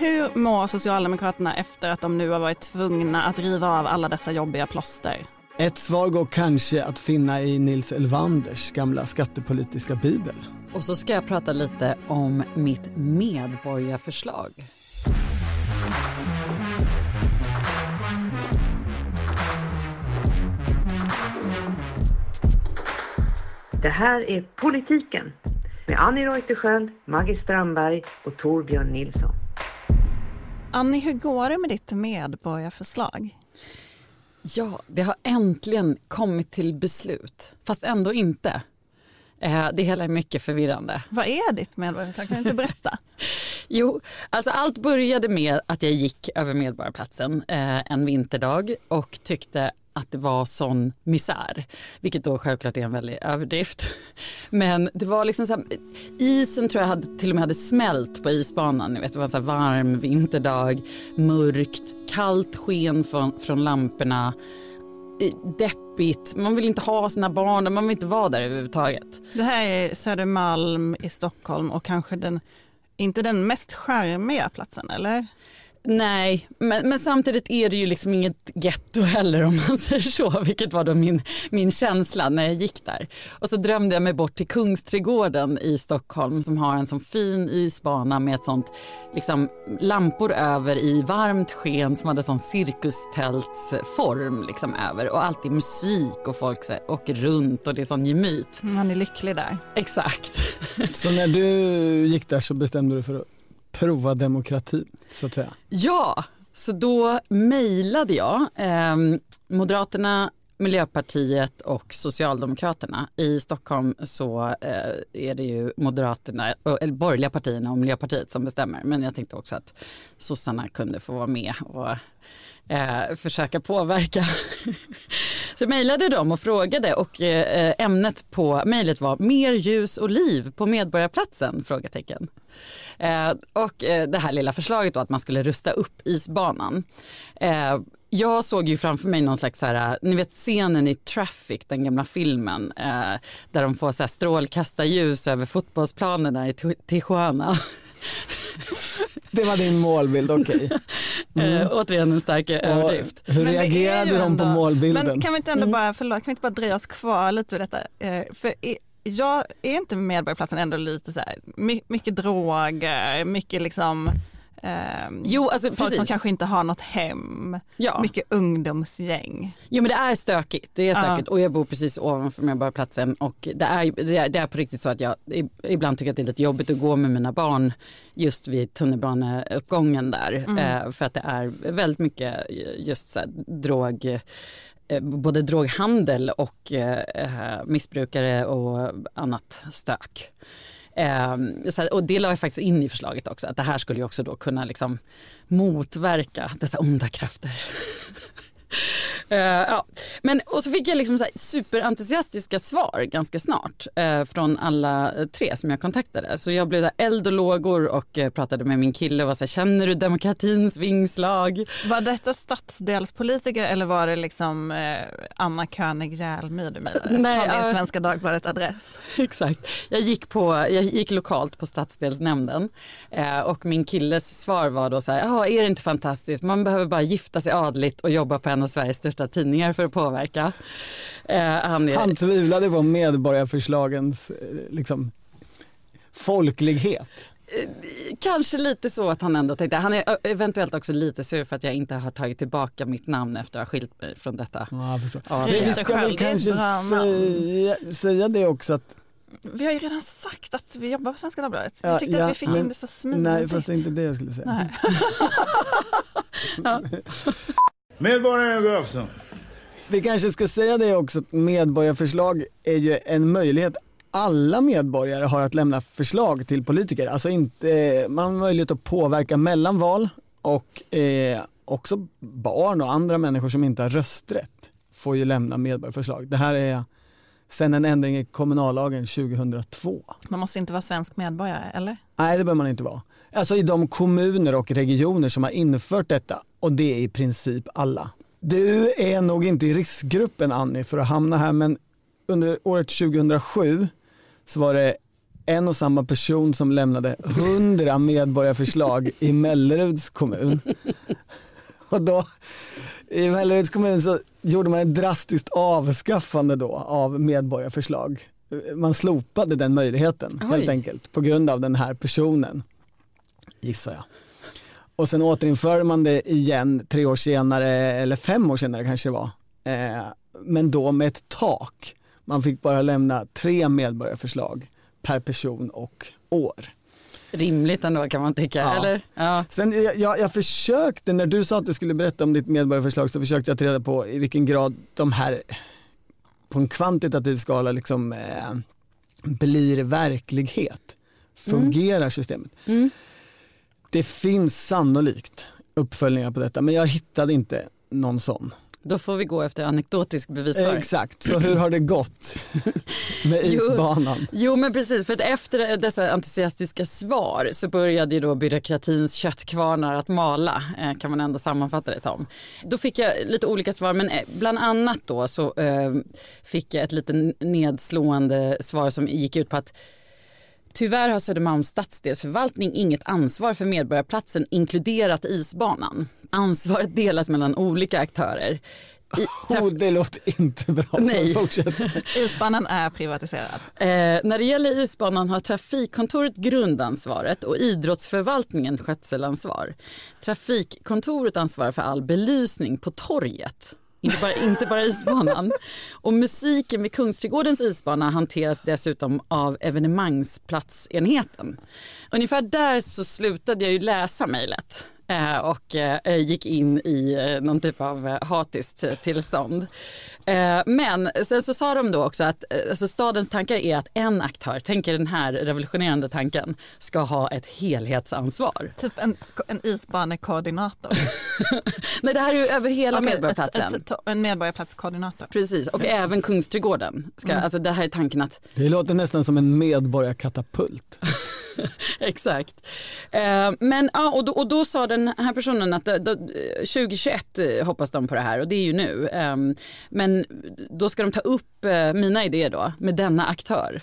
Hur mår Socialdemokraterna efter att de nu har varit tvungna att riva av alla dessa jobbiga plåster? Ett svar går kanske att finna i Nils Elvanders gamla skattepolitiska bibel. Och så ska jag prata lite om mitt medborgarförslag. Det här är Politiken med Annie Reuterskiöld, Maggie Strandberg och Torbjörn Nilsson. Annie, hur går det med ditt medborgarförslag? Ja, det har äntligen kommit till beslut, fast ändå inte. Eh, det hela är mycket förvirrande. Vad är ditt medborgarförslag? Kan du inte berätta? jo, alltså allt började med att jag gick över Medborgarplatsen eh, en vinterdag och tyckte att det var sån misär, vilket då självklart är en väldig överdrift. Men det var liksom så här, isen tror jag hade, till och med hade smält på isbanan. Ni vet, det var en så varm vinterdag, mörkt, kallt sken från, från lamporna deppigt, man vill inte ha sina barn man vill inte vara där överhuvudtaget. Det här är Södermalm i Stockholm och kanske den, inte den mest charmiga platsen eller? Nej, men, men, samtidigt är det ju liksom inget getto heller om man säger så, vilket var då min, min känsla när jag gick där. Och så drömde jag mig bort till Kungsträdgården i Stockholm som har en sån fin isbana med ett sånt liksom lampor över i varmt sken som hade sån cirkustältsform liksom över och alltid musik och folk så här, åker runt och det är sån gemyt. Man är lycklig där. Exakt. Så när du gick där så bestämde du för att prova demokrati så att säga? Ja, så då mejlade jag eh, Moderaterna, Miljöpartiet och Socialdemokraterna. I Stockholm så eh, är det ju Moderaterna, eh, eller borgerliga partierna och Miljöpartiet som bestämmer. Men jag tänkte också att sossarna kunde få vara med och eh, försöka påverka. så jag mejlade dem och frågade och eh, ämnet på mejlet var mer ljus och liv på Medborgarplatsen? Frågetecken. Eh, och eh, det här lilla förslaget då att man skulle rusta upp isbanan. Jag såg ju framför mig någon slags, så här, ni vet scenen i Traffic, den gamla filmen, eh, där de får så här, strålkastarljus över fotbollsplanerna i Tijuana. Det var din målbild, okej. Okay. Mm. Äh, återigen en stark överdrift. Hur men reagerade de på målbilden? Men kan vi inte ändå mm. bara, förlåt, kan vi inte bara dröja oss kvar lite vid detta? för jag är inte Medborgarplatsen ändå lite så här, mycket droger, mycket liksom Um, jo, alltså, folk precis. som kanske inte har något hem, ja. mycket ungdomsgäng. Jo men det är stökigt, det är stökigt ja. och jag bor precis ovanför Medborgarplatsen och det är, det är, det, är, på riktigt så att jag ibland tycker att det är lite jobbigt att gå med mina barn just vid tunnelbaneuppgången där mm. eh, för att det är väldigt mycket just så här, drog Eh, både droghandel och eh, missbrukare och annat stök. Eh, så, och det la jag faktiskt in i förslaget också, att det här skulle ju också då kunna liksom motverka dessa onda krafter. Uh, ja. Men, och så fick jag liksom så superentusiastiska svar ganska snart uh, från alla tre som jag kontaktade. Så jag blev eld och lågor och uh, pratade med min kille och var så här, känner du demokratins vingslag? Var detta stadsdelspolitiker eller var det liksom Anna König Järlmy du mejlade? Nej, Från din Svenska Dagbladet adress. Exakt. Jag gick, på, jag gick lokalt på stadsdelsnämnden och min killes svar var då så här, är det inte fantastiskt, man behöver bara gifta sig adligt och jobba på en av Sveriges största största tidningar för att påverka. Eh, han, är... han tvivlade på medborgarförslagens eh, liksom, folklighet. Eh, kanske lite så att han ändå tänkte, han är eventuellt också lite sur för att jag inte har tagit tillbaka mitt namn efter att ha skilt mig från detta. Ja, ja, vi ska väl kanske säga, säga det också att vi har ju redan sagt att vi jobbar på Svenska Dagbladet. Jag tyckte ja, att vi fick men, in det så smidigt. Nej, fast det är inte det jag skulle säga. ja. Medborgaren Gustafsson. Vi kanske ska säga det också, att medborgarförslag är ju en möjlighet alla medborgare har att lämna förslag till politiker. Alltså inte, man har möjlighet att påverka mellan val och eh, också barn och andra människor som inte har rösträtt får ju lämna medborgarförslag. Det här är sen en ändring i kommunallagen 2002. Man måste inte vara svensk medborgare eller? Nej det behöver man inte vara. Alltså i de kommuner och regioner som har infört detta och det är i princip alla. Du är nog inte i riskgruppen Annie för att hamna här men under året 2007 så var det en och samma person som lämnade hundra medborgarförslag i Melleruds kommun. Och då, i Melleruds kommun så gjorde man ett drastiskt avskaffande då av medborgarförslag. Man slopade den möjligheten Oj. helt enkelt på grund av den här personen, gissar jag. Och sen återinförde man det igen tre år senare, eller fem år senare kanske det var. Eh, men då med ett tak. Man fick bara lämna tre medborgarförslag per person och år. Rimligt ändå kan man tycka, ja. eller? Ja. Sen jag, jag, försökte, när du sa att du skulle berätta om ditt medborgarförslag så försökte jag ta reda på i vilken grad de här på en kvantitativ skala liksom eh, blir verklighet. Fungerar mm. systemet? Mm. Det finns sannolikt uppföljningar på detta men jag hittade inte någon sån. Då får vi gå efter anekdotisk bevisföring. Exakt, så hur har det gått med isbanan? Jo, jo, men precis, för att efter dessa entusiastiska svar så började ju då byråkratins köttkvarnar att mala, eh, kan man ändå sammanfatta det som. Då fick jag lite olika svar, men eh, bland annat då så eh, fick jag ett lite nedslående svar som gick ut på att Tyvärr har Södermalms stadsdelsförvaltning inget ansvar för Medborgarplatsen inkluderat isbanan. Ansvaret delas mellan olika aktörer. I, oh, det låter inte bra. Nej. isbanan är privatiserad. Eh, när det gäller isbanan har Trafikkontoret grundansvaret och idrottsförvaltningen skötselansvar. Trafikkontoret ansvarar för all belysning på torget inte bara, inte bara isbanan. Och musiken vid Kungsträdgårdens isbana hanteras dessutom av evenemangsplatsenheten. Ungefär där så slutade jag ju läsa mejlet. Eh, och eh, gick in i eh, någon typ av hatiskt tillstånd. Men sen så sa de då också att alltså stadens tankar är att en aktör, tänker den här revolutionerande tanken, ska ha ett helhetsansvar. Typ en, en isbanekoordinator? Nej det här är ju över hela okay, Medborgarplatsen. Ett, ett, en medborgarplatskoordinator. Precis och mm. även Kungsträdgården. Ska, mm. alltså det här är tanken att... Det låter nästan som en medborgarkatapult. Exakt. Eh, men ja, och, då, och då sa den här personen att eh, då, eh, 2021 eh, hoppas de på det här och det är ju nu. Eh, men då ska de ta upp eh, mina idéer då med denna aktör.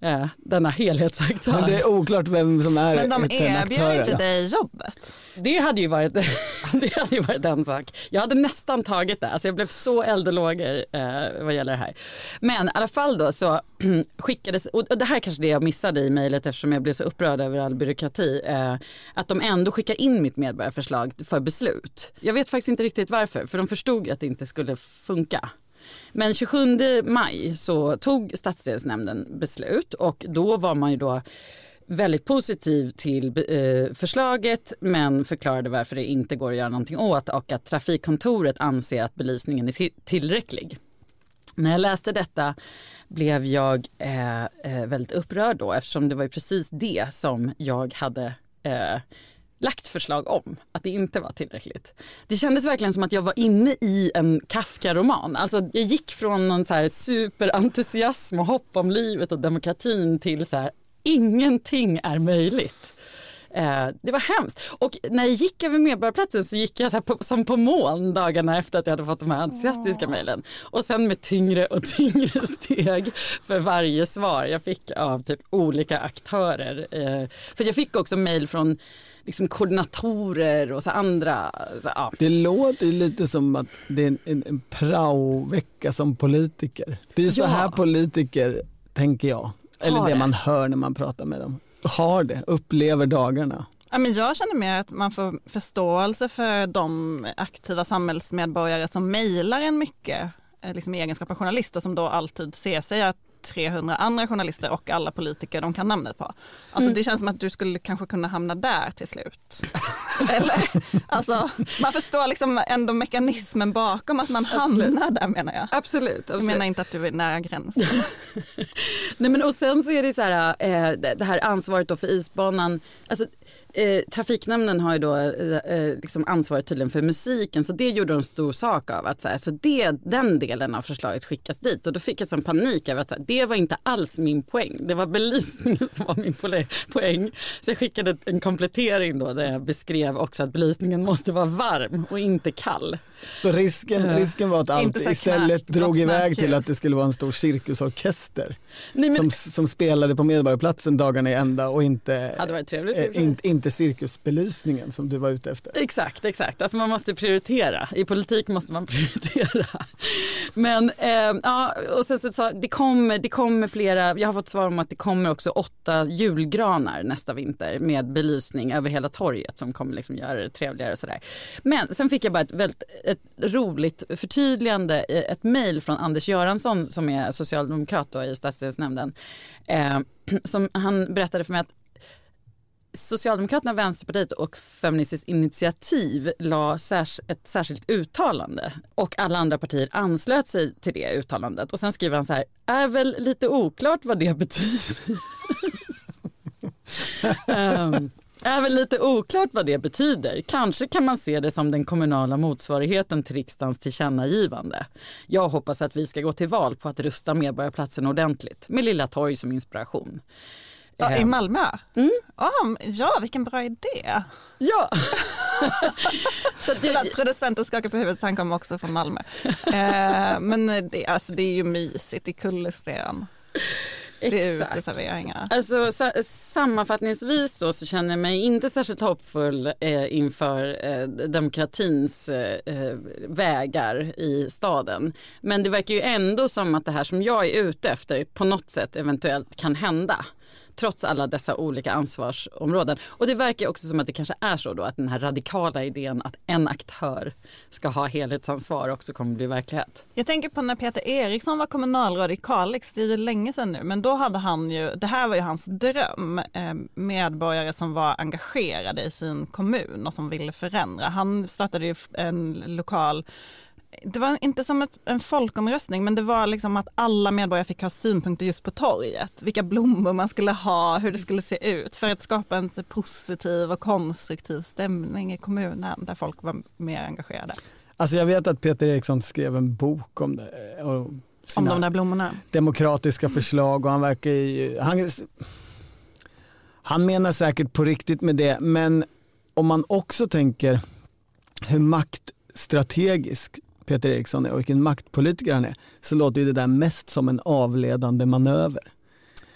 Eh, denna helhetsaktör. Men det är oklart vem som är Men de erbjöd inte dig jobbet? Det hade, ju varit, det hade ju varit en sak. Jag hade nästan tagit det, alltså jag blev så eld och lågor eh, vad gäller det här. Men i alla fall då så skickades, och det här kanske det jag missade i mejlet eftersom jag blev så upprörd över all byråkrati, eh, att de ändå skickar in mitt medborgarförslag för beslut. Jag vet faktiskt inte riktigt varför, för de förstod att det inte skulle funka. Men 27 maj så tog stadsdelsnämnden beslut och då var man ju då väldigt positiv till eh, förslaget men förklarade varför det inte går att göra någonting åt och att trafikkontoret anser att belysningen är tillräcklig. När jag läste detta blev jag eh, eh väldigt upprörd då eftersom det var precis det som jag hade eh, lagt förslag om att det inte var tillräckligt. Det kändes verkligen som att jag var inne i en Kafka-roman. Alltså jag gick från någon så här superentusiasm och hopp om livet och demokratin till så här ingenting är möjligt. Eh, det var hemskt. Och när jag gick över Medborgarplatsen så gick jag så på, som på moln dagarna efter att jag hade fått de här entusiastiska mejlen. Och sen med tyngre och tyngre steg för varje svar jag fick av typ olika aktörer. Eh, för jag fick också mejl från liksom koordinatorer och så andra. Så, ja. Det låter lite som att det är en, en, en praovecka som politiker. Det är så ja. här politiker, tänker jag, eller det, det man hör när man pratar med dem, har det, upplever dagarna. Ja, men jag känner mer att man får förståelse för de aktiva samhällsmedborgare som mejlar en mycket eh, liksom i egenskap av journalist och som då alltid ser sig att 300 andra journalister och alla politiker de kan namnet på. Alltså mm. det känns som att du skulle kanske kunna hamna där till slut. Eller, alltså, man förstår liksom ändå mekanismen bakom att man hamnar där menar jag. Absolut. absolut. Jag menar inte att du är nära gränsen. Nej men och sen så är det så här, eh, det här ansvaret då för isbanan, alltså eh, trafiknämnden har ju då eh, eh, liksom ansvaret tydligen för musiken så det gjorde de stor sak av att så, här, så det, den delen av förslaget skickas dit och då fick jag sån panik över att så här, det var inte alls min poäng. Det var belysningen som var min poäng. Så jag skickade en komplettering då där jag beskrev också att belysningen måste vara varm och inte kall. Så risken, risken var att allt istället knäck, drog iväg till att det skulle vara en stor cirkusorkester Nej, men... som, som spelade på Medborgarplatsen dagarna i ända och inte, ja, trevligt, eh, in, inte cirkusbelysningen som du var ute efter. Exakt, exakt. Alltså man måste prioritera. I politik måste man prioritera. Men eh, ja, och sen så, sa det kommer, det kommer flera, jag har fått svar om att det kommer också åtta julgranar nästa vinter med belysning över hela torget som kommer liksom göra det trevligare och sådär. Men sen fick jag bara ett väldigt ett roligt förtydligande, ett mejl från Anders Göransson som är socialdemokrat i stadsdelsnämnden. Eh, som han berättade för mig att Socialdemokraterna, Vänsterpartiet och Feministiskt initiativ la ett särskilt uttalande och alla andra partier anslöt sig till det uttalandet. Och sen skriver han så här, är väl lite oklart vad det betyder. um, är väl lite oklart vad det betyder. Kanske kan man se det som den kommunala motsvarigheten till riksdagens tillkännagivande. Jag hoppas att vi ska gå till val på att rusta Medborgarplatsen ordentligt med Lilla Torg som inspiration. Ja, I. Malmö? Mm. Oh, ja, vilken bra idé. Ja. så det... Producenten skakar på huvudet, han kommer också från Malmö. eh, men det, alltså, det är ju mysigt i kullersten. Det är uteserveringar. Alltså, sammanfattningsvis då, så känner jag mig inte särskilt hoppfull eh, inför eh, demokratins eh, eh, vägar i staden. Men det verkar ju ändå som att det här som jag är ute efter på något sätt eventuellt kan hända trots alla dessa olika ansvarsområden. Och det verkar också som att det kanske är så då att den här radikala idén att en aktör ska ha helhetsansvar också kommer bli verklighet. Jag tänker på när Peter Eriksson var kommunalråd i Kalix, det är ju länge sedan nu, men då hade han ju, det här var ju hans dröm, eh, medborgare som var engagerade i sin kommun och som ville förändra. Han startade ju en lokal det var inte som ett, en folkomröstning men det var liksom att alla medborgare fick ha synpunkter just på torget. Vilka blommor man skulle ha, hur det skulle se ut för att skapa en positiv och konstruktiv stämning i kommunen där folk var mer engagerade. Alltså jag vet att Peter Eriksson skrev en bok om det. Och om de där blommorna? Demokratiska förslag och han verkar ju, han, han menar säkert på riktigt med det men om man också tänker hur maktstrategisk Peter Eriksson är och vilken maktpolitiker han är så låter det där mest som en avledande manöver.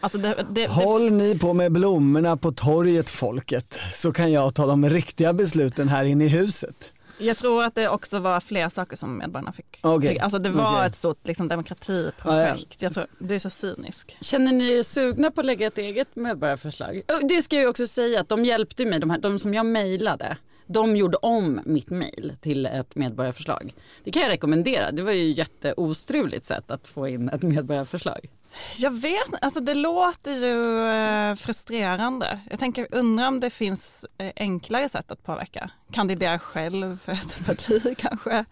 Alltså det, det, Håll det... ni på med blommorna på torget folket så kan jag ta de riktiga besluten här inne i huset. Jag tror att det också var fler saker som medborgarna fick. Okay. Alltså det var okay. ett stort liksom, demokratiprojekt. Ja. Jag tror, du är så cynisk. Känner ni er sugna på att lägga ett eget medborgarförslag? Det ska jag också säga att de hjälpte mig, de, här, de som jag mejlade de gjorde om mitt mejl till ett medborgarförslag. Det kan jag rekommendera. Det var ju ett jätteostruligt sätt att få in ett medborgarförslag. Jag vet alltså det låter ju eh, frustrerande. Jag tänker, undrar om det finns eh, enklare sätt att påverka. Kandidera själv för ett parti kanske.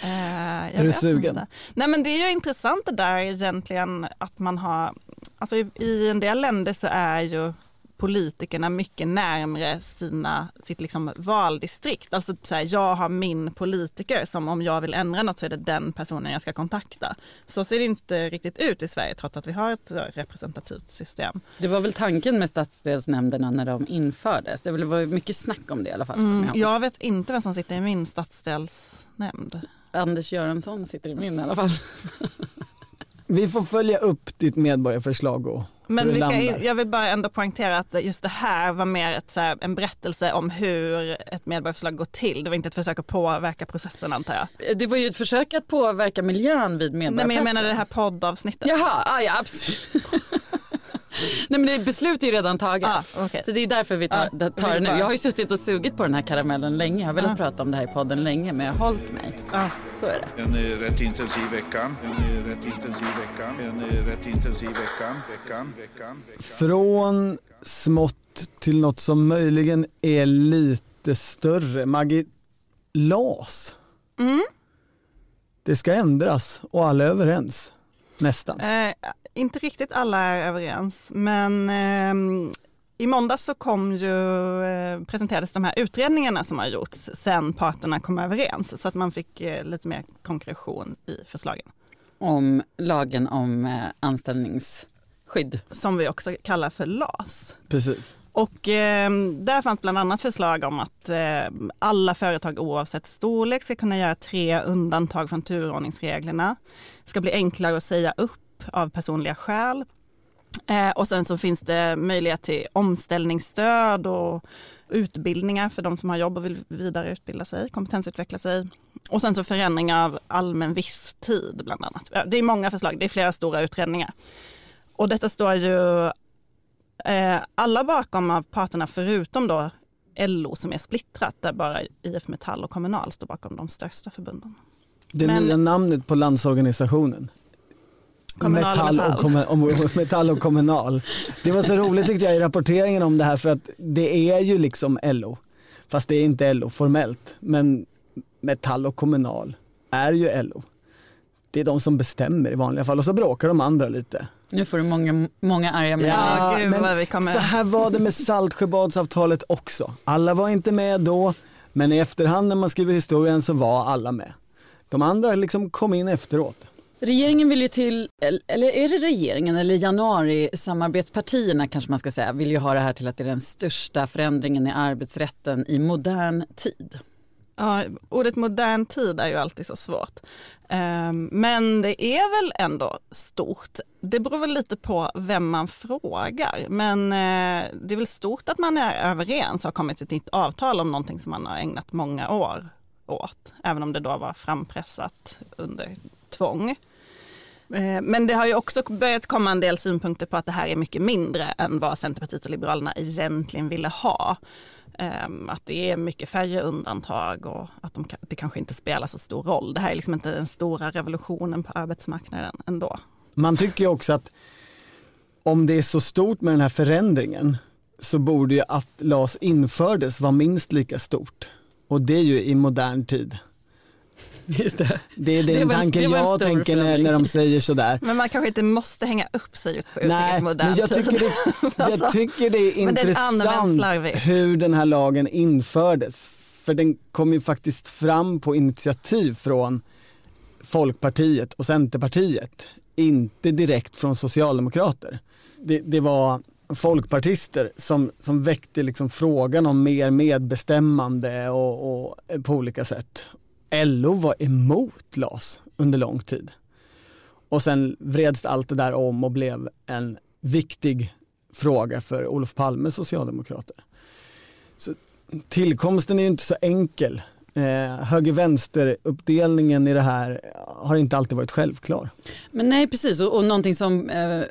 Eh, är du sugen? Inte. Nej men det är ju intressant det där egentligen att man har, alltså i, i en del länder så är ju politikerna mycket närmre sina, sitt liksom valdistrikt. Alltså så här, jag har min politiker som om jag vill ändra något så är det den personen jag ska kontakta. Så ser det inte riktigt ut i Sverige trots att vi har ett representativt system. Det var väl tanken med stadsdelsnämnderna när de infördes. Det var mycket snack om det i alla fall. Mm, jag vet inte vem som sitter i min stadsdelsnämnd. Anders Göransson sitter i min i alla fall. Vi får följa upp ditt medborgarförslag och men vi ska, jag vill bara ändå poängtera att just det här var mer ett, så här, en berättelse om hur ett medborgarförslag går till. Det var inte ett försök att påverka processen antar jag. Det var ju ett försök att påverka miljön vid medborgarplatsen. Nej men jag menar det här poddavsnittet. Jaha, ah, ja absolut. Nej men det, beslut är ju redan taget. Ah, okay. Så det är därför vi tar, ah, tar det nu. Jag har ju suttit och sugit på den här karamellen länge. Jag har velat ah. prata om det här i podden länge men jag har hållit mig. Ah. Så är det. En rätt intensiv vecka. En rätt intensiv vecka. En rätt intensiv vecka. Veckan. Veckan. Från smått till något som möjligen är lite större. Maggie, LAS. Mm. Det ska ändras och alla är överens. Nästan. Eh, inte riktigt alla är överens, men eh, i måndags så kom ju, eh, presenterades de här utredningarna som har gjorts sen parterna kom överens så att man fick eh, lite mer konkretion i förslagen. Om lagen om eh, anställningsskydd. Som vi också kallar för LAS. Precis. Och eh, där fanns bland annat förslag om att eh, alla företag oavsett storlek ska kunna göra tre undantag från turordningsreglerna. Det ska bli enklare att säga upp av personliga skäl. Eh, och sen så finns det möjlighet till omställningsstöd och utbildningar för de som har jobb och vill vidareutbilda sig, kompetensutveckla sig. Och sen så förändringar av allmän visstid bland annat. Det är många förslag, det är flera stora utredningar. Och detta står ju eh, alla bakom av parterna förutom då LO som är splittrat där bara IF Metall och Kommunal står bakom de största förbunden. Det Men, nya namnet på Landsorganisationen. Kommunal metall, och, metall. Och, metall och kommunal. Det var så roligt tyckte jag i rapporteringen om det här för att det är ju liksom LO. Fast det är inte LO formellt. Men Metall och Kommunal är ju LO. Det är de som bestämmer i vanliga fall och så bråkar de andra lite. Nu får du många, många arga mejl. Ja, ja men kommer... Så här var det med Saltsjöbadsavtalet också. Alla var inte med då, men i efterhand när man skriver historien så var alla med. De andra liksom kom in efteråt. Regeringen vill ju till, eller är det regeringen eller januari-samarbetspartierna kanske man ska säga, vill ju ha det här till att det är den största förändringen i arbetsrätten i modern tid. Ja, ordet modern tid är ju alltid så svårt. Ehm, men det är väl ändå stort. Det beror väl lite på vem man frågar. Men eh, det är väl stort att man är överens och har kommit till ett nytt avtal om någonting som man har ägnat många år åt. Även om det då var frampressat under tvång. Eh, men det har ju också börjat komma en del synpunkter på att det här är mycket mindre än vad Centerpartiet och Liberalerna egentligen ville ha. Eh, att det är mycket färre undantag och att de, det kanske inte spelar så stor roll. Det här är liksom inte den stora revolutionen på arbetsmarknaden ändå. Man tycker ju också att om det är så stort med den här förändringen så borde ju att LAS infördes vara minst lika stort. Och det är ju i modern tid. Just det. det är den tanken jag tänker när, när de säger sådär. Men man kanske inte måste hänga upp sig just på uttrycket modern men jag tycker, det, jag alltså, tycker det är intressant det hur den här lagen infördes. För den kom ju faktiskt fram på initiativ från Folkpartiet och Centerpartiet, inte direkt från socialdemokrater. Det, det var folkpartister som, som väckte liksom frågan om mer medbestämmande och, och på olika sätt. LO var emot LAS under lång tid. Och sen vreds allt det där om och blev en viktig fråga för Olof Palmes socialdemokrater. Så tillkomsten är ju inte så enkel. Eh, Höger-vänster-uppdelningen i det här har inte alltid varit självklar. Men nej precis och, och någonting som eh,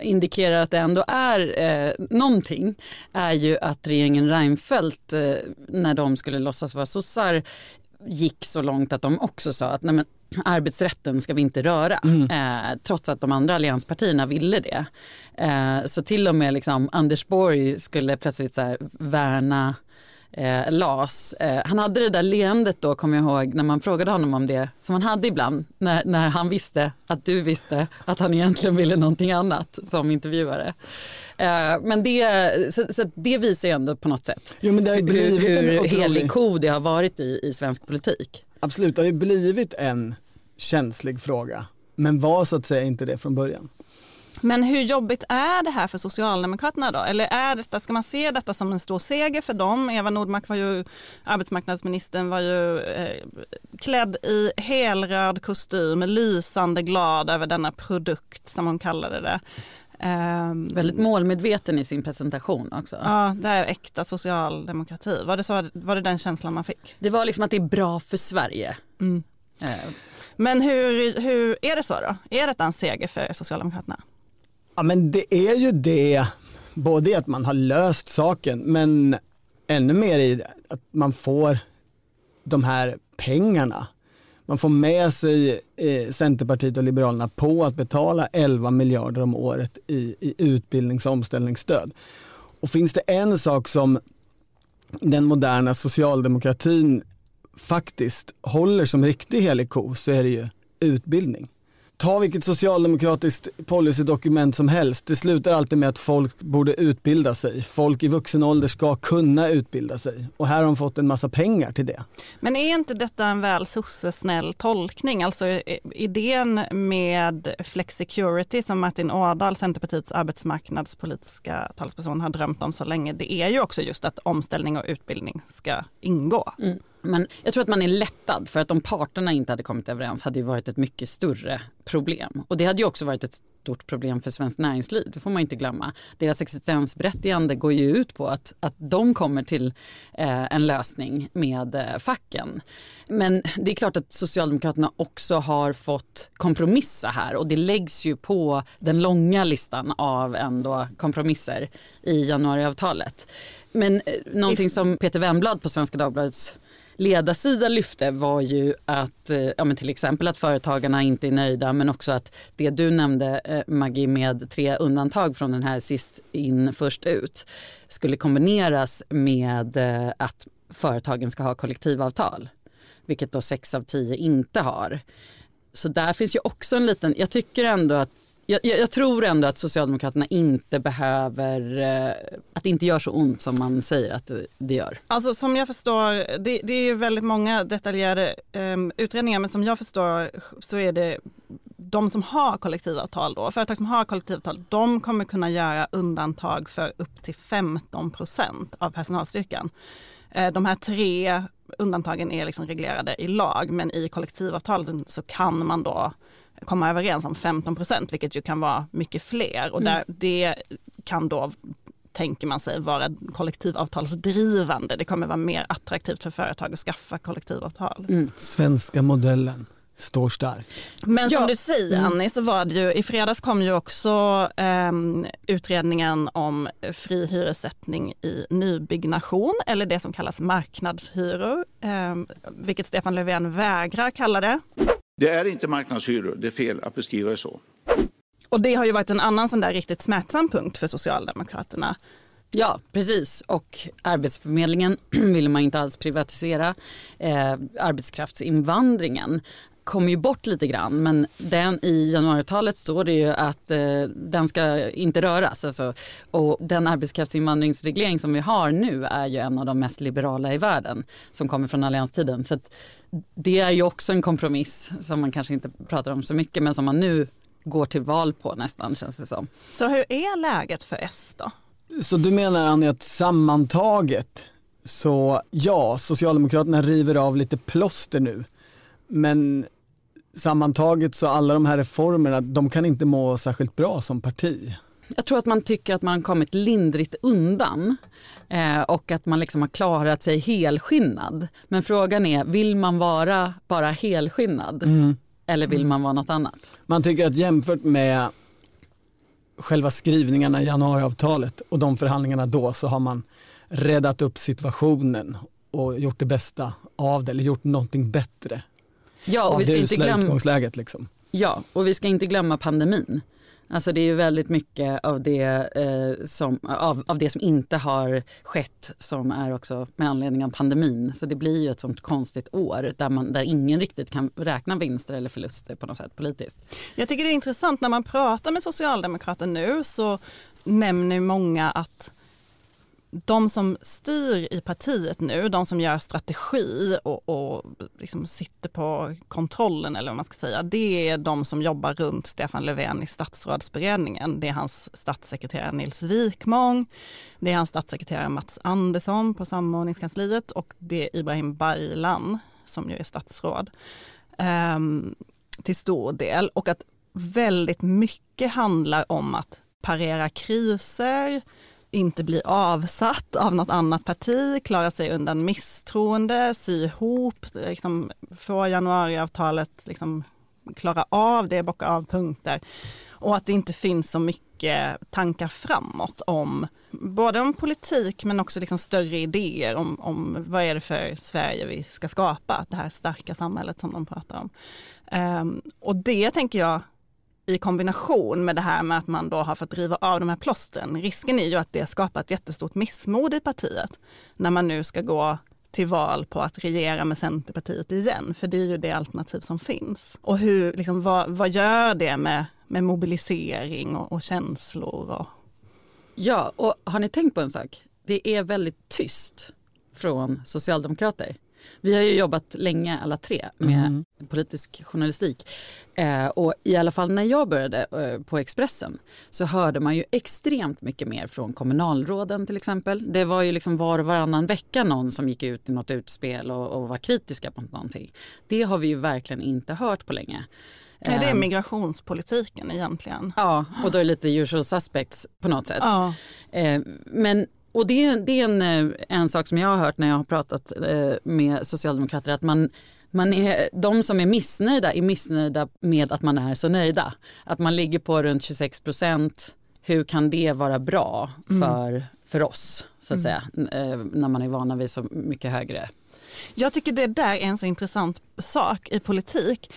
indikerar att det ändå är eh, någonting är ju att regeringen Reinfeldt eh, när de skulle låtsas vara sossar gick så långt att de också sa att nej men, arbetsrätten ska vi inte röra, mm. eh, trots att de andra allianspartierna ville det. Eh, så till och med liksom, Anders Borg skulle plötsligt så här, värna eh, LAS. Eh, han hade det där leendet då, kommer jag ihåg, när man frågade honom om det, som han hade ibland, när, när han visste att du visste att han egentligen ville någonting annat som intervjuare. Eh, men det, så, så, det visar ju ändå på något sätt jo, men det har hur, hur helig ko det har varit i, i svensk politik. Absolut, det har ju blivit en känslig fråga, men var så att säga inte det från början. Men hur jobbigt är det här för Socialdemokraterna då? Eller är detta, ska man se detta som en stor seger för dem? Eva Nordmark var ju, arbetsmarknadsministern var ju eh, klädd i helröd kostym, lysande glad över denna produkt som hon kallade det. Um, Väldigt målmedveten i sin presentation också. Ja, det är äkta socialdemokrati. Var det, så, var det den känslan man fick? Det var liksom att det är bra för Sverige. Mm. Uh. Men hur, hur är det så då? Är detta en seger för Socialdemokraterna? Ja men det är ju det, både i att man har löst saken men ännu mer i att man får de här pengarna. Man får med sig eh, Centerpartiet och Liberalerna på att betala 11 miljarder om året i, i utbildnings och omställningsstöd. Och finns det en sak som den moderna socialdemokratin faktiskt håller som riktig helig ko så är det ju utbildning ta vilket socialdemokratiskt policydokument som helst. Det slutar alltid med att folk borde utbilda sig. Folk i vuxen ålder ska kunna utbilda sig. Och här har de fått en massa pengar till det. Men är inte detta en väl sossesnäll tolkning? Alltså idén med flexicurity som Martin Ådahl, Centerpartiets arbetsmarknadspolitiska talesperson, har drömt om så länge, det är ju också just att omställning och utbildning ska ingå. Mm. Men jag tror att man är lättad för att om parterna inte hade kommit överens hade det varit ett mycket större problem. Och det hade ju också varit ett stort problem för svenskt näringsliv, det får man inte glömma. Deras existensberättigande går ju ut på att, att de kommer till eh, en lösning med eh, facken. Men det är klart att Socialdemokraterna också har fått kompromissa här och det läggs ju på den långa listan av ändå kompromisser i januariavtalet. Men eh, någonting som Peter Wemblad på Svenska Dagbladets ledarsida lyfte var ju att eh, ja, men till exempel att företagarna inte är nöjda men också att det du nämnde eh, Maggie med tre undantag från den här sist in först ut skulle kombineras med eh, att företagen ska ha kollektivavtal vilket då sex av tio inte har. Så där finns ju också en liten, jag tycker ändå att jag, jag, tror ändå att Socialdemokraterna inte behöver, eh, att det inte gör så ont som man säger att det, det gör. Alltså som jag förstår, det, det är ju väldigt många detaljerade um, utredningar men som jag förstår så är det de som har kollektivavtal då, företag som har kollektivavtal, de kommer kunna göra undantag för upp till 15 procent av personalstyrkan. Eh, de här tre undantagen är liksom reglerade i lag men i kollektivavtalet så kan man då komma överens om 15 procent, vilket ju kan vara mycket fler. Och där, mm. det kan då tänker man sig vara kollektivavtalsdrivande. Det kommer vara mer attraktivt för företag att skaffa kollektivavtal. Mm. Svenska modellen står stark. Men som ja. du säger mm. Annie, så var det ju, i fredags kom ju också eh, utredningen om fri hyressättning i nybyggnation eller det som kallas marknadshyror, eh, vilket Stefan Löfven vägrar kalla det. Det är inte marknadshyror, det är fel att beskriva det så. Och det har ju varit en annan sån där riktigt smärtsam punkt för Socialdemokraterna. Ja, precis. Och Arbetsförmedlingen ville man inte alls privatisera. Eh, arbetskraftsinvandringen kommer ju bort lite grann men den, i januaritalet står det ju att eh, den ska inte röras. Alltså, och den arbetskraftsinvandringsreglering som vi har nu är ju en av de mest liberala i världen som kommer från allianstiden. Så det är ju också en kompromiss som man kanske inte pratar om så mycket men som man nu går till val på nästan känns det som. Så hur är läget för S då? Så du menar Annie att sammantaget så ja, Socialdemokraterna river av lite plåster nu men sammantaget så alla de här reformerna, de kan inte må särskilt bra som parti. Jag tror att man tycker att man kommit lindrigt undan eh, och att man liksom har klarat sig helskinnad. Men frågan är, vill man vara bara helskinnad mm. eller vill man vara något annat? Man tycker att jämfört med själva skrivningarna i januariavtalet och de förhandlingarna då så har man räddat upp situationen och gjort det bästa av det eller gjort någonting bättre ja, och vi ska det inte glömma, utgångsläget. Liksom. Ja, och vi ska inte glömma pandemin. Alltså det är ju väldigt mycket av det, eh, som, av, av det som inte har skett som är också med anledning av pandemin. Så det blir ju ett sånt konstigt år där, man, där ingen riktigt kan räkna vinster eller förluster på något sätt politiskt. Jag tycker det är intressant när man pratar med socialdemokrater nu så nämner många att de som styr i partiet nu, de som gör strategi och, och liksom sitter på kontrollen eller vad man ska säga, det är de som jobbar runt Stefan Löfven i statsrådsberedningen. Det är hans statssekreterare Nils Wikmång, det är hans statssekreterare Mats Andersson på samordningskansliet och det är Ibrahim Baylan som ju är statsråd um, till stor del. Och att väldigt mycket handlar om att parera kriser, inte bli avsatt av något annat parti, klara sig undan misstroende, sy ihop, liksom, få januariavtalet, liksom, klara av det, bocka av punkter. Och att det inte finns så mycket tankar framåt om både om politik men också liksom större idéer om, om vad är det för Sverige vi ska skapa, det här starka samhället som de pratar om. Um, och det tänker jag i kombination med det här med att man då har fått riva av de här plåstren. Risken är ju att det skapar ett jättestort missmod i partiet när man nu ska gå till val på att regera med Centerpartiet igen, för det är ju det alternativ som finns. Och hur, liksom, vad, vad gör det med, med mobilisering och, och känslor? Och... Ja, och har ni tänkt på en sak? Det är väldigt tyst från socialdemokrater. Vi har ju jobbat länge alla tre med mm. politisk journalistik. Eh, och i alla fall när jag började eh, på Expressen så hörde man ju extremt mycket mer från kommunalråden till exempel. Det var ju liksom var och varannan vecka någon som gick ut i något utspel och, och var kritiska mot någonting. Det har vi ju verkligen inte hört på länge. Nej, det är ehm. migrationspolitiken egentligen. Ja, och då är det lite usual suspects på något sätt. Ja. Eh, men och det, det är en, eh, en sak som jag har hört när jag har pratat eh, med socialdemokrater att man man är, de som är missnöjda är missnöjda med att man är så nöjda. Att man ligger på runt 26 procent. Hur kan det vara bra mm. för, mm. för oss så att mm. säga eh, när man är vana vid så mycket högre? Jag tycker det där är en så intressant sak i politik.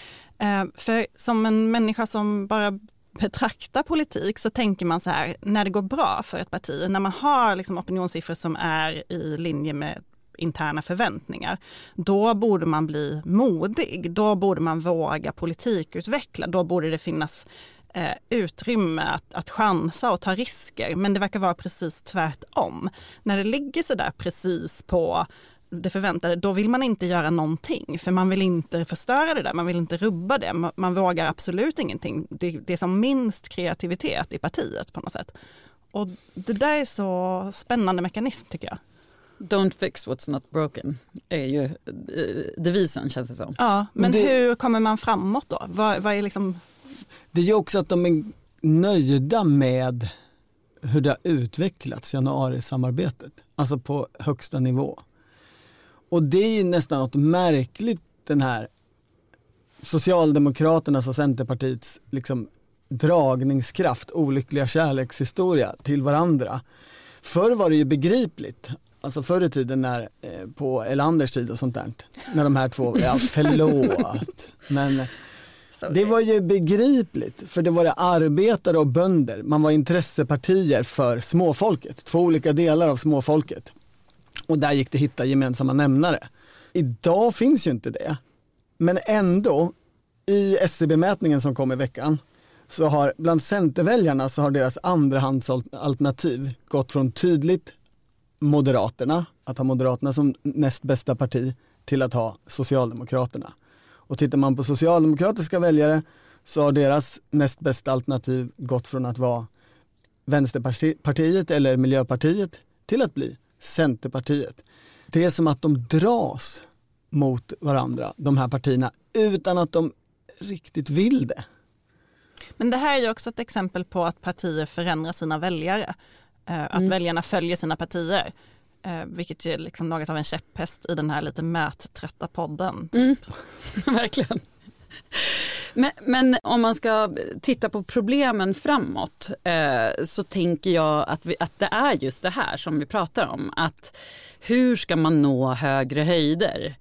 För som en människa som bara betraktar politik så tänker man så här, när det går bra för ett parti, när man har liksom opinionssiffror som är i linje med interna förväntningar, då borde man bli modig. Då borde man våga politikutveckla. Då borde det finnas eh, utrymme att, att chansa och ta risker. Men det verkar vara precis tvärtom. När det ligger så där precis på det förväntade, då vill man inte göra någonting. För man vill inte förstöra det där, man vill inte rubba det. Man, man vågar absolut ingenting. Det, det är som minst kreativitet i partiet på något sätt. Och det där är så spännande mekanism tycker jag. Don't fix what's not broken är ju eh, devisen känns det som. Ja, men, men det, hur kommer man framåt då? Vad, vad är liksom... Det är ju också att de är nöjda med hur det har utvecklats, januarisamarbetet, alltså på högsta nivå. Och det är ju nästan något märkligt den här Socialdemokraternas och Centerpartiets liksom dragningskraft, olyckliga kärlekshistoria till varandra. Förr var det ju begripligt, alltså förr i tiden när, eh, på Elanders tid och sånt där, när de här två, ja förlåt, men det var ju begripligt, för det var det arbetare och bönder, man var intressepartier för småfolket, två olika delar av småfolket. Och där gick det att hitta gemensamma nämnare. Idag finns ju inte det. Men ändå, i SCB-mätningen som kom i veckan, så har bland Centerväljarna så har deras andrahandsalternativ gått från tydligt Moderaterna, att ha Moderaterna som näst bästa parti, till att ha Socialdemokraterna. Och tittar man på socialdemokratiska väljare så har deras näst bästa alternativ gått från att vara Vänsterpartiet eller Miljöpartiet till att bli Centerpartiet. Det är som att de dras mot varandra, de här partierna, utan att de riktigt vill det. Men det här är ju också ett exempel på att partier förändrar sina väljare. Eh, att mm. väljarna följer sina partier. Eh, vilket är liksom något av en käpphäst i den här lite mättrötta podden. Typ. Mm. Verkligen. Men, men, om man ska titta på problemen framåt eh, så tänker jag att, vi, att det är just det här som vi pratar om. Att hur ska man nå högre höjder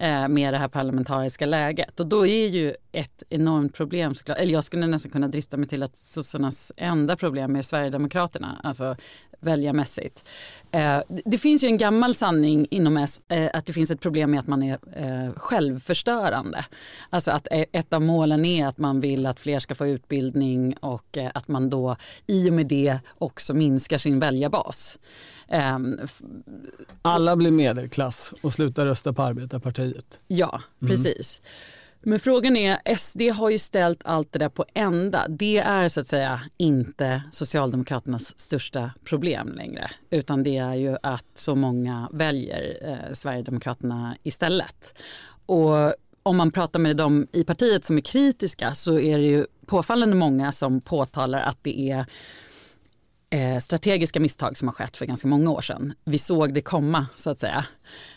Eh, med det här parlamentariska läget? Och då är ju ett enormt problem, såklart, eller jag skulle nästan kunna drista mig till att sossarnas enda problem är Sverigedemokraterna, alltså väljarmässigt. Eh, det finns ju en gammal sanning inom S eh, att det finns ett problem med att man är självförstörande. Alltså att e-, ett av målen är att man vill att fler ska få utbildning och att man då i och med det också minskar sin väljarbas. Ehm, Alla blir medelklass och slutar rösta på Arbetarpartiet. Ja, mm. precis. Mm. Men frågan är, SD har ju ställt allt det där på ända. Det är så att säga inte Socialdemokraternas största problem längre. Utan det är ju att så många väljer eh, Sverigedemokraterna istället. Och om man pratar med dem i partiet som är kritiska så är det ju påfallande många som påtalar att det är eh, strategiska misstag som har skett för ganska många år sedan. Vi såg det komma så att säga.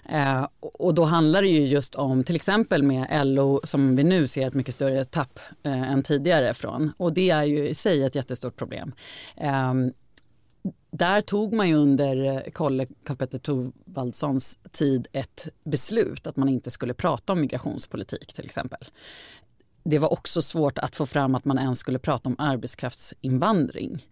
Eh, och då handlar det ju just om till exempel med LO som vi nu ser ett mycket större tapp eh, än tidigare från. Och det är ju i sig ett jättestort problem. Ehm, där tog man ju under eh, Karl-Petter Thorwaldssons tid ett beslut att man inte skulle prata om migrationspolitik till exempel. Det var också svårt att få fram att man ens skulle prata om arbetskraftsinvandring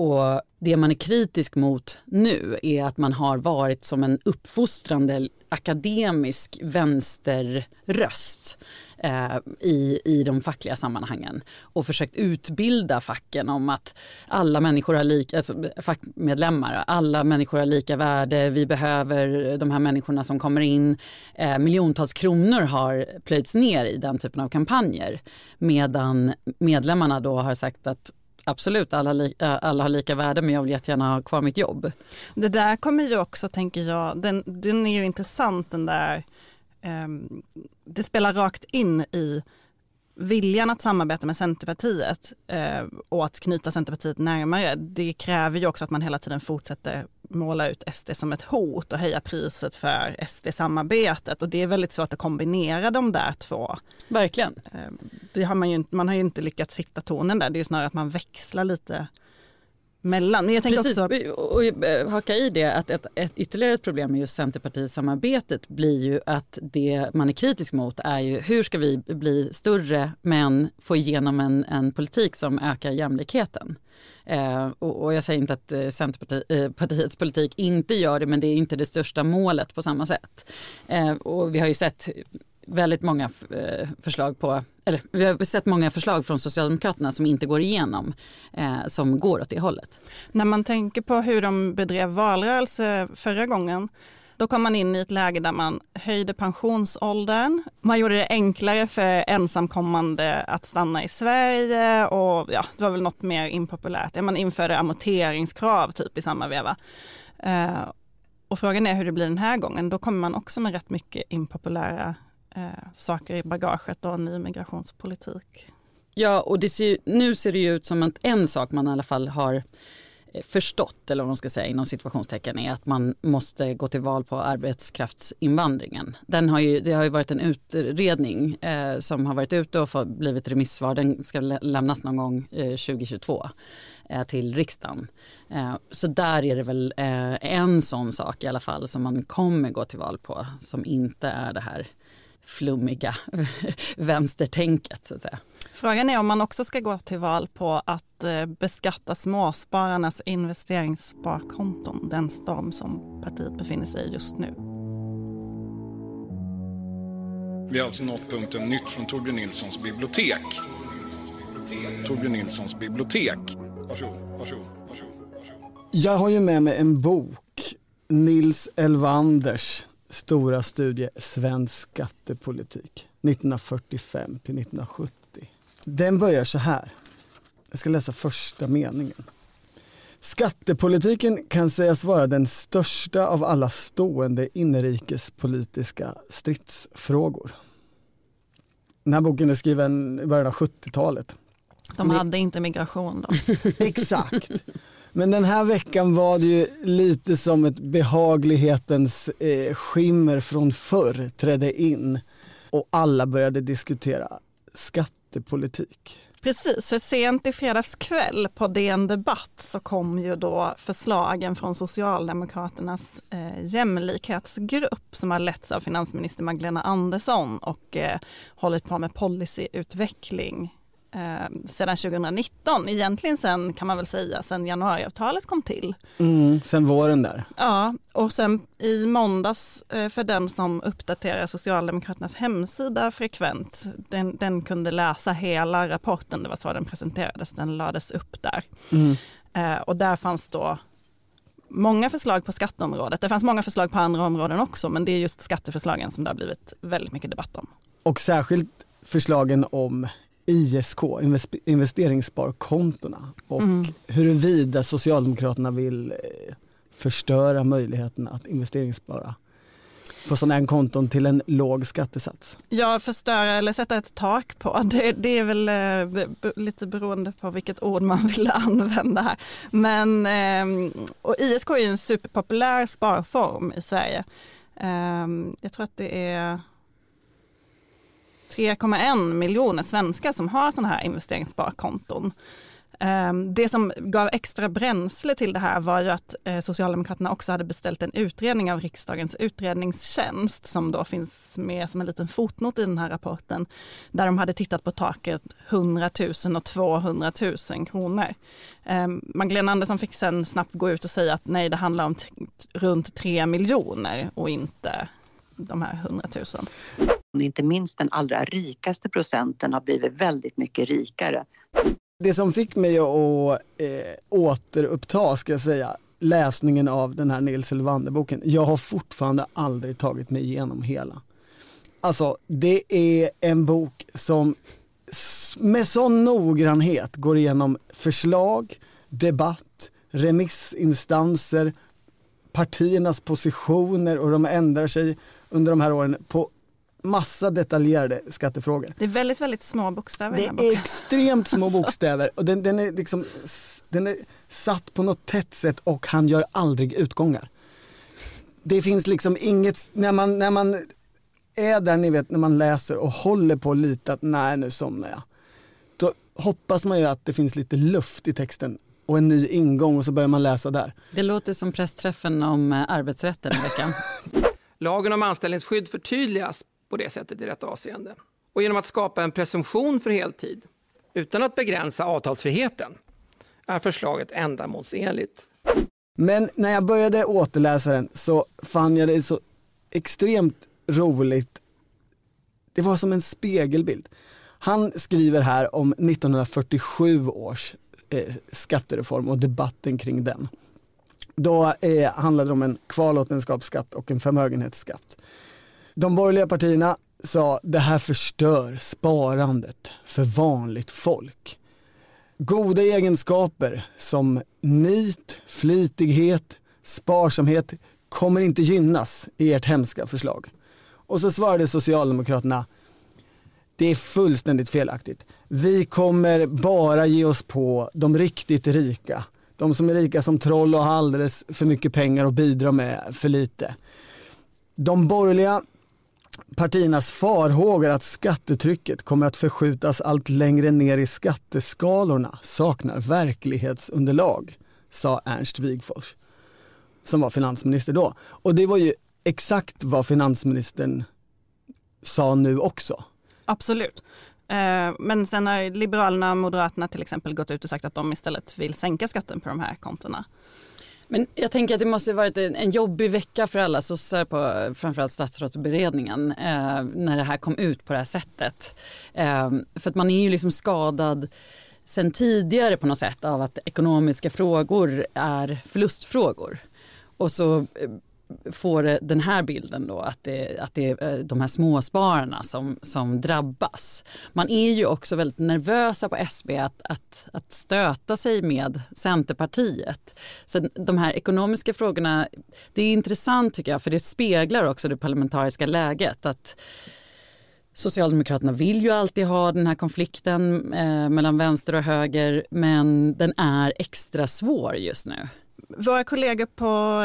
och det man är kritisk mot nu är att man har varit som en uppfostrande akademisk vänsterröst eh, i, i de fackliga sammanhangen och försökt utbilda facken om att alla människor har lika, alltså fackmedlemmar, alla människor har lika värde, vi behöver de här människorna som kommer in. Eh, miljontals kronor har plöjts ner i den typen av kampanjer medan medlemmarna då har sagt att Absolut, alla, eh, alla har lika värde men jag vill jättegärna ha kvar mitt jobb. Det där kommer ju också, tänker jag, den, den är ju intressant den där, um, det spelar rakt in i viljan att samarbeta med Centerpartiet eh, och att knyta Centerpartiet närmare, det kräver ju också att man hela tiden fortsätter måla ut SD som ett hot och höja priset för SD-samarbetet. Och det är väldigt svårt att kombinera de där två. Verkligen. Eh, det har man, ju, man har ju inte lyckats hitta tonen där, det är snarare att man växlar lite mellan. Men jag tänker Precis, också... och eh, haka i det att ett, ett, ytterligare ett problem med just Centerpartisamarbetet blir ju att det man är kritisk mot är ju hur ska vi bli större men få igenom en, en politik som ökar jämlikheten. Eh, och, och, jag säger inte att eh, Centerpartiets eh, politik inte gör det men det är inte det största målet på samma sätt. Eh, och vi har ju sett väldigt många eh, förslag på, eller vi har sett många förslag från Socialdemokraterna som inte går igenom, eh, som går åt det hållet. När man tänker på hur de bedrev valrörelse förra gången, då kom man in i ett läge där man höjde pensionsåldern, man gjorde det enklare för ensamkommande att stanna i Sverige och ja, det var väl något mer impopulärt. Man införde amorteringskrav typ i samma veva. Eh, och frågan är hur det blir den här gången. Då kommer man också med rätt mycket impopulära eh, saker i bagaget och en ny migrationspolitik. Ja, och det ser, nu ser det ju ut som att en sak man i alla fall har eh, förstått, eller vad man ska säga inom situationstecken, är att man måste gå till val på arbetskraftsinvandringen. Den har ju, det har ju varit en utredning eh, som har varit ute och blivit remissvar. Den ska lämnas någon gång eh, 2022 eh, till riksdagen. Eh, så där är det väl eh, en sån sak i alla fall som man kommer gå till val på som inte är det här flummiga vänstertänket. Så att säga. Frågan är om man också ska gå till val på att eh, beskatta småspararnas investeringssparkonton, den storm som partiet befinner sig i just nu. Vi har alltså nått punkten nytt från Torbjörn Nilssons bibliotek. Torbjörn Nilssons bibliotek. Varsågod, varsågod, varsågod. Jag har ju med mig en bok, Nils Elvanders stora studie Svensk skattepolitik 1945 till 1970. Den börjar så här. Jag ska läsa första meningen. Skattepolitiken kan sägas vara den största av alla stående inrikespolitiska stridsfrågor. Den här boken är skriven i början av 70-talet. De hade inte migration då? Exakt. Men den här veckan var det ju lite som ett behaglighetens eh, skimmer från förr trädde in och alla började diskutera skattepolitik. Precis, för sent i fredags kväll på DN Debatt så kom ju då förslagen från Socialdemokraternas eh, jämlikhetsgrupp som har letts av finansminister Magdalena Andersson och eh, hållit på med policyutveckling eh, sedan 2019. Egentligen sen kan man väl säga sen januariavtalet kom till. Mm, sen våren där. Ja, och sen i måndags eh, för den som uppdaterar Socialdemokraternas hemsida frekvent, den, den, kunde läsa hela rapporten, det var så den presenterades, den lades upp där. Mm. Eh, och där fanns då många förslag på skatteområdet. Det fanns många förslag på andra områden också, men det är just skatteförslagen som det har blivit väldigt mycket debatt om. Och särskilt förslagen om ISK, investeringssparkontona och mm. huruvida Socialdemokraterna vill eh, förstöra möjligheten att investeringsspara på sådana här konton till en låg skattesats? Ja, förstöra eller sätta ett tak på. Det, det är väl eh, lite beroende på vilket ord man vill använda här. Men eh, och ISK är ju en superpopulär sparform i Sverige. Eh, jag tror att det är 3,1 miljoner svenskar som har sådana här investeringssparkonton. Ehm, det som gav extra bränsle till det här var ju att eh, Socialdemokraterna också hade beställt en utredning av riksdagens utredningstjänst som då finns med som en liten fotnot i den här rapporten där de hade tittat på taket 100 000 och 200 000 kronor. Ehm, Magdalena Andersson fick sen snabbt gå ut och säga att nej det handlar om runt 3 miljoner och inte de här 100 000. Inte minst den allra rikaste procenten har blivit väldigt mycket rikare. Det som fick mig att eh, återuppta, ska jag säga, läsningen av den här Nils Elvander-boken. Jag har fortfarande aldrig tagit mig igenom hela. Alltså, det är en bok som med sån noggrannhet går igenom förslag, debatt, remissinstanser, partiernas positioner och de ändrar sig under de här åren på massa detaljerade skattefrågor. Det är väldigt, väldigt små bokstäver. Det är extremt små bokstäver och den, den, är liksom, den är satt på något tätt sätt och han gör aldrig utgångar. Det finns liksom inget, när man, när man är där ni vet när man läser och håller på lite att nej nu somnar jag. Då hoppas man ju att det finns lite luft i texten och en ny ingång och så börjar man läsa där. Det låter som pressträffen om eh, arbetsrätten i veckan. Lagen om anställningsskydd förtydligas på det sättet i rätt avseende. Och genom att skapa en presumtion för heltid utan att begränsa avtalsfriheten är förslaget ändamålsenligt. Men när jag började återläsa den så fann jag det så extremt roligt. Det var som en spegelbild. Han skriver här om 1947 års eh, skattereform och debatten kring den. Då eh, handlade det om en kvarlåtenskapsskatt och en förmögenhetsskatt. De borgerliga partierna sa det här förstör sparandet för vanligt folk. Goda egenskaper som nit, flitighet, sparsamhet kommer inte gynnas i ert hemska förslag. Och så svarade Socialdemokraterna det är fullständigt felaktigt. Vi kommer bara ge oss på de riktigt rika. De som är rika som troll och har alldeles för mycket pengar och bidrar med för lite. De borgerliga partiernas farhågor att skattetrycket kommer att förskjutas allt längre ner i skatteskalorna saknar verklighetsunderlag, sa Ernst Wigforss, som var finansminister då. Och det var ju exakt vad finansministern sa nu också. Absolut. Eh, men sen har Liberalerna och Moderaterna till exempel gått ut och sagt att de istället vill sänka skatten på de här kontona. Men jag tänker att det måste varit en, jobbig vecka för alla sossar på framförallt statsrådsberedningen eh, när det här kom ut på det här sättet. Eh, för att man är ju liksom skadad sen tidigare på något sätt av att ekonomiska frågor är förlustfrågor. Och så eh, får den här bilden då att det, att det är eh, de här småspararna som, som drabbas. Man är ju också väldigt nervösa på SB att, att, att stöta sig med Centerpartiet. Så de här ekonomiska frågorna, det är intressant tycker jag för det speglar också det parlamentariska läget. att Socialdemokraterna vill ju alltid ha den här konflikten eh, mellan vänster och höger men den är extra svår just nu våra kollegor på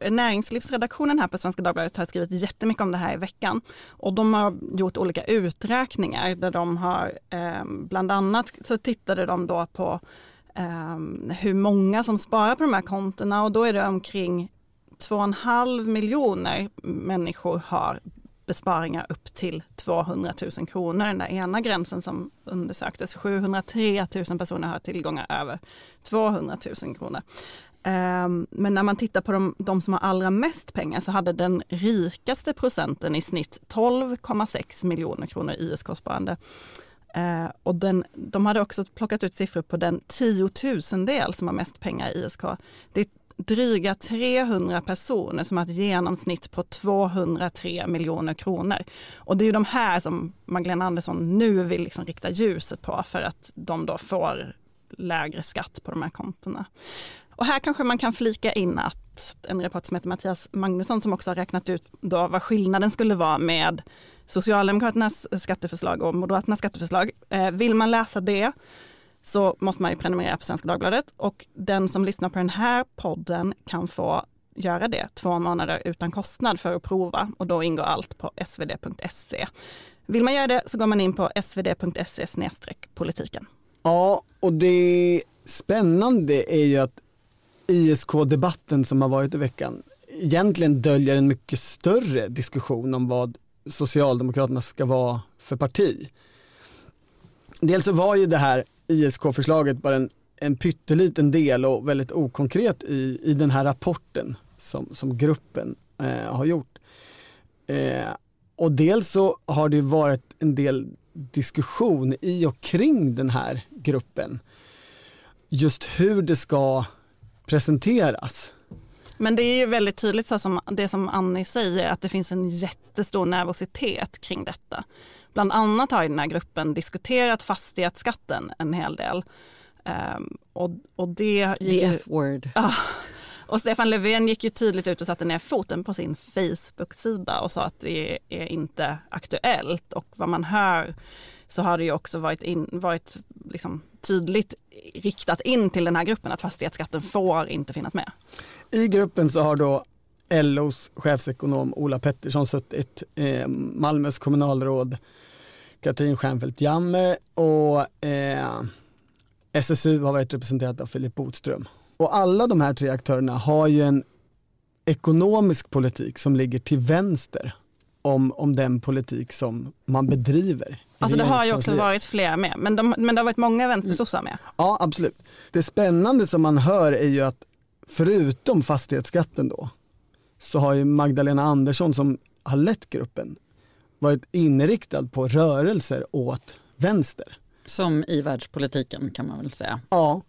eh, näringslivsredaktionen här på Svenska Dagbladet har skrivit jättemycket om det här i veckan. Och de har gjort olika uträkningar där de har, eh, bland annat så tittade de då på eh, hur många som sparar på de här kontona och då är det omkring 2,5 miljoner människor har besparingar upp till 200 000 kronor. Den där ena gränsen som undersöktes, 703 000 personer har tillgångar över 200 000 kronor. Ehm, men när man tittar på de, de, som har allra mest pengar så hade den rikaste procenten i snitt 12,6 miljoner kronor i ISK-sparande. Ehm, och den, de hade också plockat ut siffror på den tiotusendel som har mest pengar i ISK. Det är dryga 300 personer som har ett genomsnitt på 203 miljoner kronor. Och det är ju de här som Magdalena Andersson nu vill liksom rikta ljuset på för att de då får lägre skatt på de här kontona. Och här kanske man kan flika in att en reporter som heter Mattias Magnusson som också har räknat ut då vad skillnaden skulle vara med Socialdemokraternas skatteförslag och Moderaternas skatteförslag. Eh, vill man läsa det så måste man ju prenumerera på Svenska Dagbladet och den som lyssnar på den här podden kan få göra det två månader utan kostnad för att prova och då ingår allt på svd.se. Vill man göra det så går man in på svd.se politiken. Ja, och det spännande är ju att ISK-debatten som har varit i veckan egentligen döljer en mycket större diskussion om vad Socialdemokraterna ska vara för parti. Dels så var ju det här ISK-förslaget bara en, en pytteliten del och väldigt okonkret i, i den här rapporten som, som gruppen eh, har gjort. Eh, och dels så har det varit en del diskussion i och kring den här gruppen. Just hur det ska presenteras. Men det är ju väldigt tydligt så som det som Annie säger att det finns en jättestor nervositet kring detta. Bland annat har den här gruppen diskuterat fastighetsskatten en hel del. Um, och, och det gick The F-word. Ja, och Stefan Löfven gick ju tydligt ut och satte ner foten på sin Facebook-sida och sa att det är inte aktuellt. Och vad man hör så har det ju också varit, in, varit liksom tydligt riktat in till den här gruppen att fastighetsskatten får inte finnas med. I gruppen så har då LOs chefsekonom Ola Pettersson suttit, eh, Malmös kommunalråd Katrin Stjernfeldt Jamme och eh, SSU har varit representerat av Filip Botström. Och alla de här tre aktörerna har ju en ekonomisk politik som ligger till vänster om, om den politik som man bedriver. Alltså det har ju också varit fler med, men, de, men det har varit många vänstersossar med. Ja, absolut. Det spännande som man hör är ju att förutom fastighetsskatten då, så har ju Magdalena Andersson som har lett gruppen varit inriktad på rörelser åt vänster. Som i världspolitiken kan man väl säga. Ja,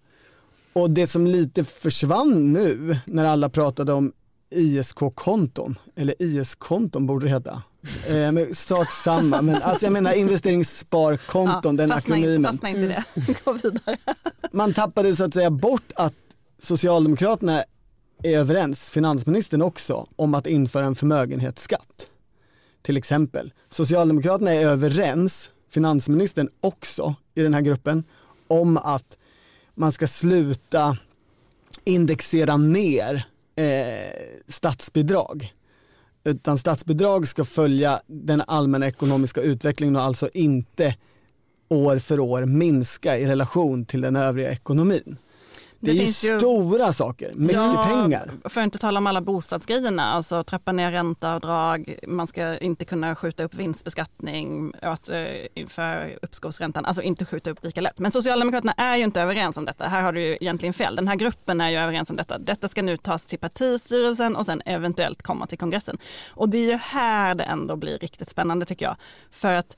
och det som lite försvann nu när alla pratade om ISK-konton, eller IS-konton borde det heta. Eh, sak samma, men alltså jag menar investeringssparkonton, ja, den fastna akronymen. fastna inte det, gå vidare. Man tappade så att säga bort att Socialdemokraterna är överens, finansministern också, om att införa en förmögenhetsskatt. Till exempel. Socialdemokraterna är överens, finansministern också, i den här gruppen, om att man ska sluta indexera ner eh, statsbidrag. Utan statsbidrag ska följa den allmänna ekonomiska utvecklingen och alltså inte år för år minska i relation till den övriga ekonomin. Det, det är ju stora saker, mycket ja, pengar. För att inte tala om alla bostadsgrejerna, alltså trappa ner ränteavdrag, man ska inte kunna skjuta upp vinstbeskattning att, eh, för uppskovsräntan, alltså inte skjuta upp lika lätt. Men Socialdemokraterna är ju inte överens om detta, här har du ju egentligen fel. Den här gruppen är ju överens om detta. Detta ska nu tas till partistyrelsen och sen eventuellt komma till kongressen. Och det är ju här det ändå blir riktigt spännande tycker jag. För att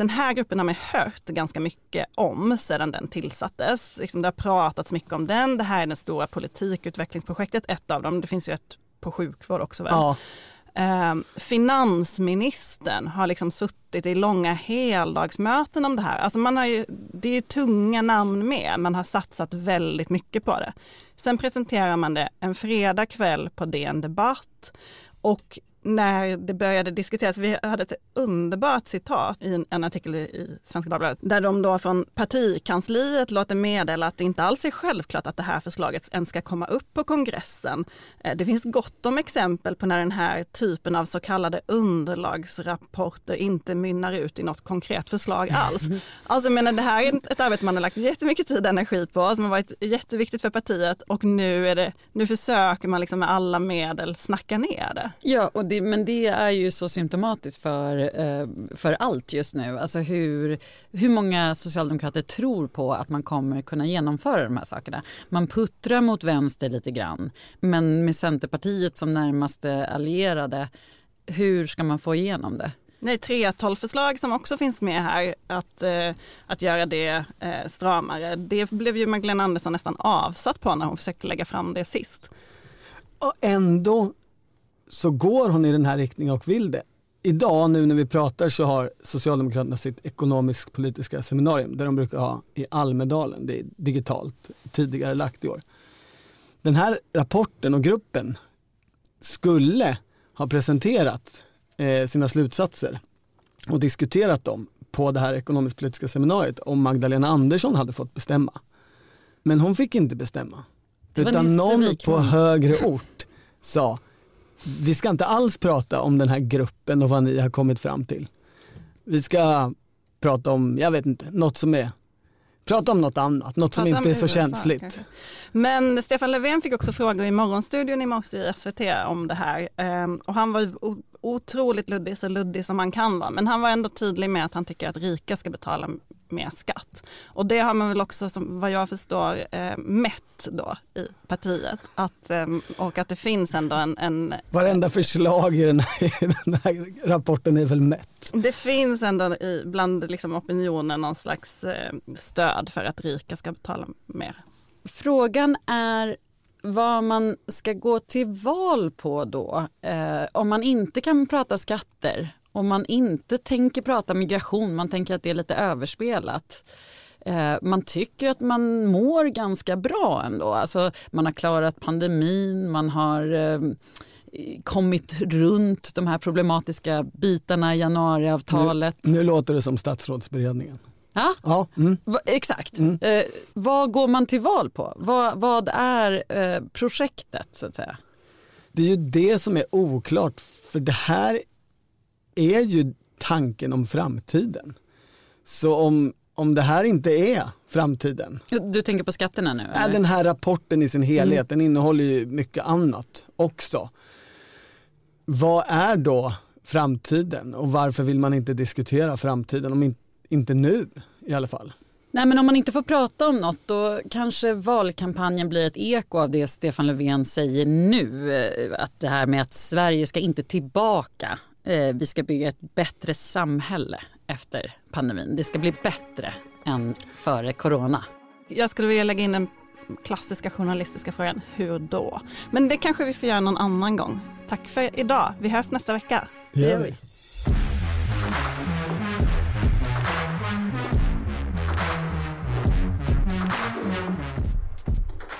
den här gruppen har man hört ganska mycket om sedan den tillsattes. Liksom det har pratats mycket om den. Det här är det stora politikutvecklingsprojektet, ett av dem. Det finns ju ett på sjukvård också. Väl? Ja. Eh, finansministern har liksom suttit i långa heldagsmöten om det här. Alltså man har ju, det är ju tunga namn med, man har satsat väldigt mycket på det. Sen presenterar man det en fredag kväll på DN Debatt och när det började diskuteras, vi hade ett underbart citat i en artikel i Svenska Dagbladet, där de då från partikansliet låter meddela att det inte alls är självklart att det här förslaget ens ska komma upp på kongressen. Eh, det finns gott om exempel på när den här typen av så kallade underlagsrapporter inte mynnar ut i något konkret förslag alls. Alltså men det här är ett arbete man har lagt jättemycket tid och energi på, som har varit jätteviktigt för partiet och nu, är det, nu försöker man liksom med alla medel snacka ner det. Ja, och det, men det är ju så symptomatiskt för, eh, för allt just nu. Alltså hur, hur många socialdemokrater tror på att man kommer kunna genomföra de här sakerna. Man puttrar mot vänster lite grann, men med Centerpartiet som närmaste allierade, hur ska man få igenom det? Nej, 3.12-förslag som också finns med här, att, eh, att göra det eh, stramare. Det blev ju Magdalena Andersson nästan avsatt på när hon försökte lägga fram det sist. Och ändå så går hon i den här riktningen och vill det. Idag nu när vi pratar så har Socialdemokraterna sitt ekonomisk-politiska seminarium där de brukar ha i Almedalen, det är digitalt, tidigare lagt i år. Den här rapporten och gruppen skulle ha presenterat eh, sina slutsatser och diskuterat dem på det här ekonomisk-politiska seminariet om Magdalena Andersson hade fått bestämma. Men hon fick inte bestämma. Utan någon på högre ort sa vi ska inte alls prata om den här gruppen och vad ni har kommit fram till. Vi ska prata om, jag vet inte, något som är Prata om något annat, något Prata som inte är så USA, känsligt. Kanske. Men Stefan Löfven fick också frågor i Morgonstudion i morse i SVT om det här. Ehm, och han var otroligt luddig, så luddig som man kan vara. Men han var ändå tydlig med att han tycker att rika ska betala mer skatt. Och det har man väl också, som, vad jag förstår, eh, mätt då i partiet. Att, eh, och att det finns ändå en... en Varenda förslag i den, här, i den här rapporten är väl mätt? Det finns ändå i, bland liksom opinionen någon slags eh, stöd för att rika ska betala mer. Frågan är vad man ska gå till val på då. Eh, om man inte kan prata skatter, om man inte tänker prata migration, man tänker att det är lite överspelat. Eh, man tycker att man mår ganska bra ändå. Alltså, man har klarat pandemin, man har eh, kommit runt de här problematiska bitarna i januariavtalet. Nu, nu låter det som statsrådsberedningen. Ja, ja mm. exakt. Mm. Eh, vad går man till val på? Vad, vad är eh, projektet så att säga? Det är ju det som är oklart för det här är ju tanken om framtiden. Så om, om det här inte är framtiden. Du tänker på skatterna nu? Eller? Den här rapporten i sin helhet, mm. den innehåller ju mycket annat också. Vad är då framtiden och varför vill man inte diskutera framtiden om inte nu i alla fall? Nej men om man inte får prata om något då kanske valkampanjen blir ett eko av det Stefan Löfven säger nu. Eh, att det här med att Sverige ska inte tillbaka. Eh, vi ska bygga ett bättre samhälle efter pandemin. Det ska bli bättre än före corona. Jag skulle vilja lägga in den klassiska journalistiska frågan, hur då? Men det kanske vi får göra någon annan gång. Tack för idag. Vi hörs nästa vecka. Det gör vi.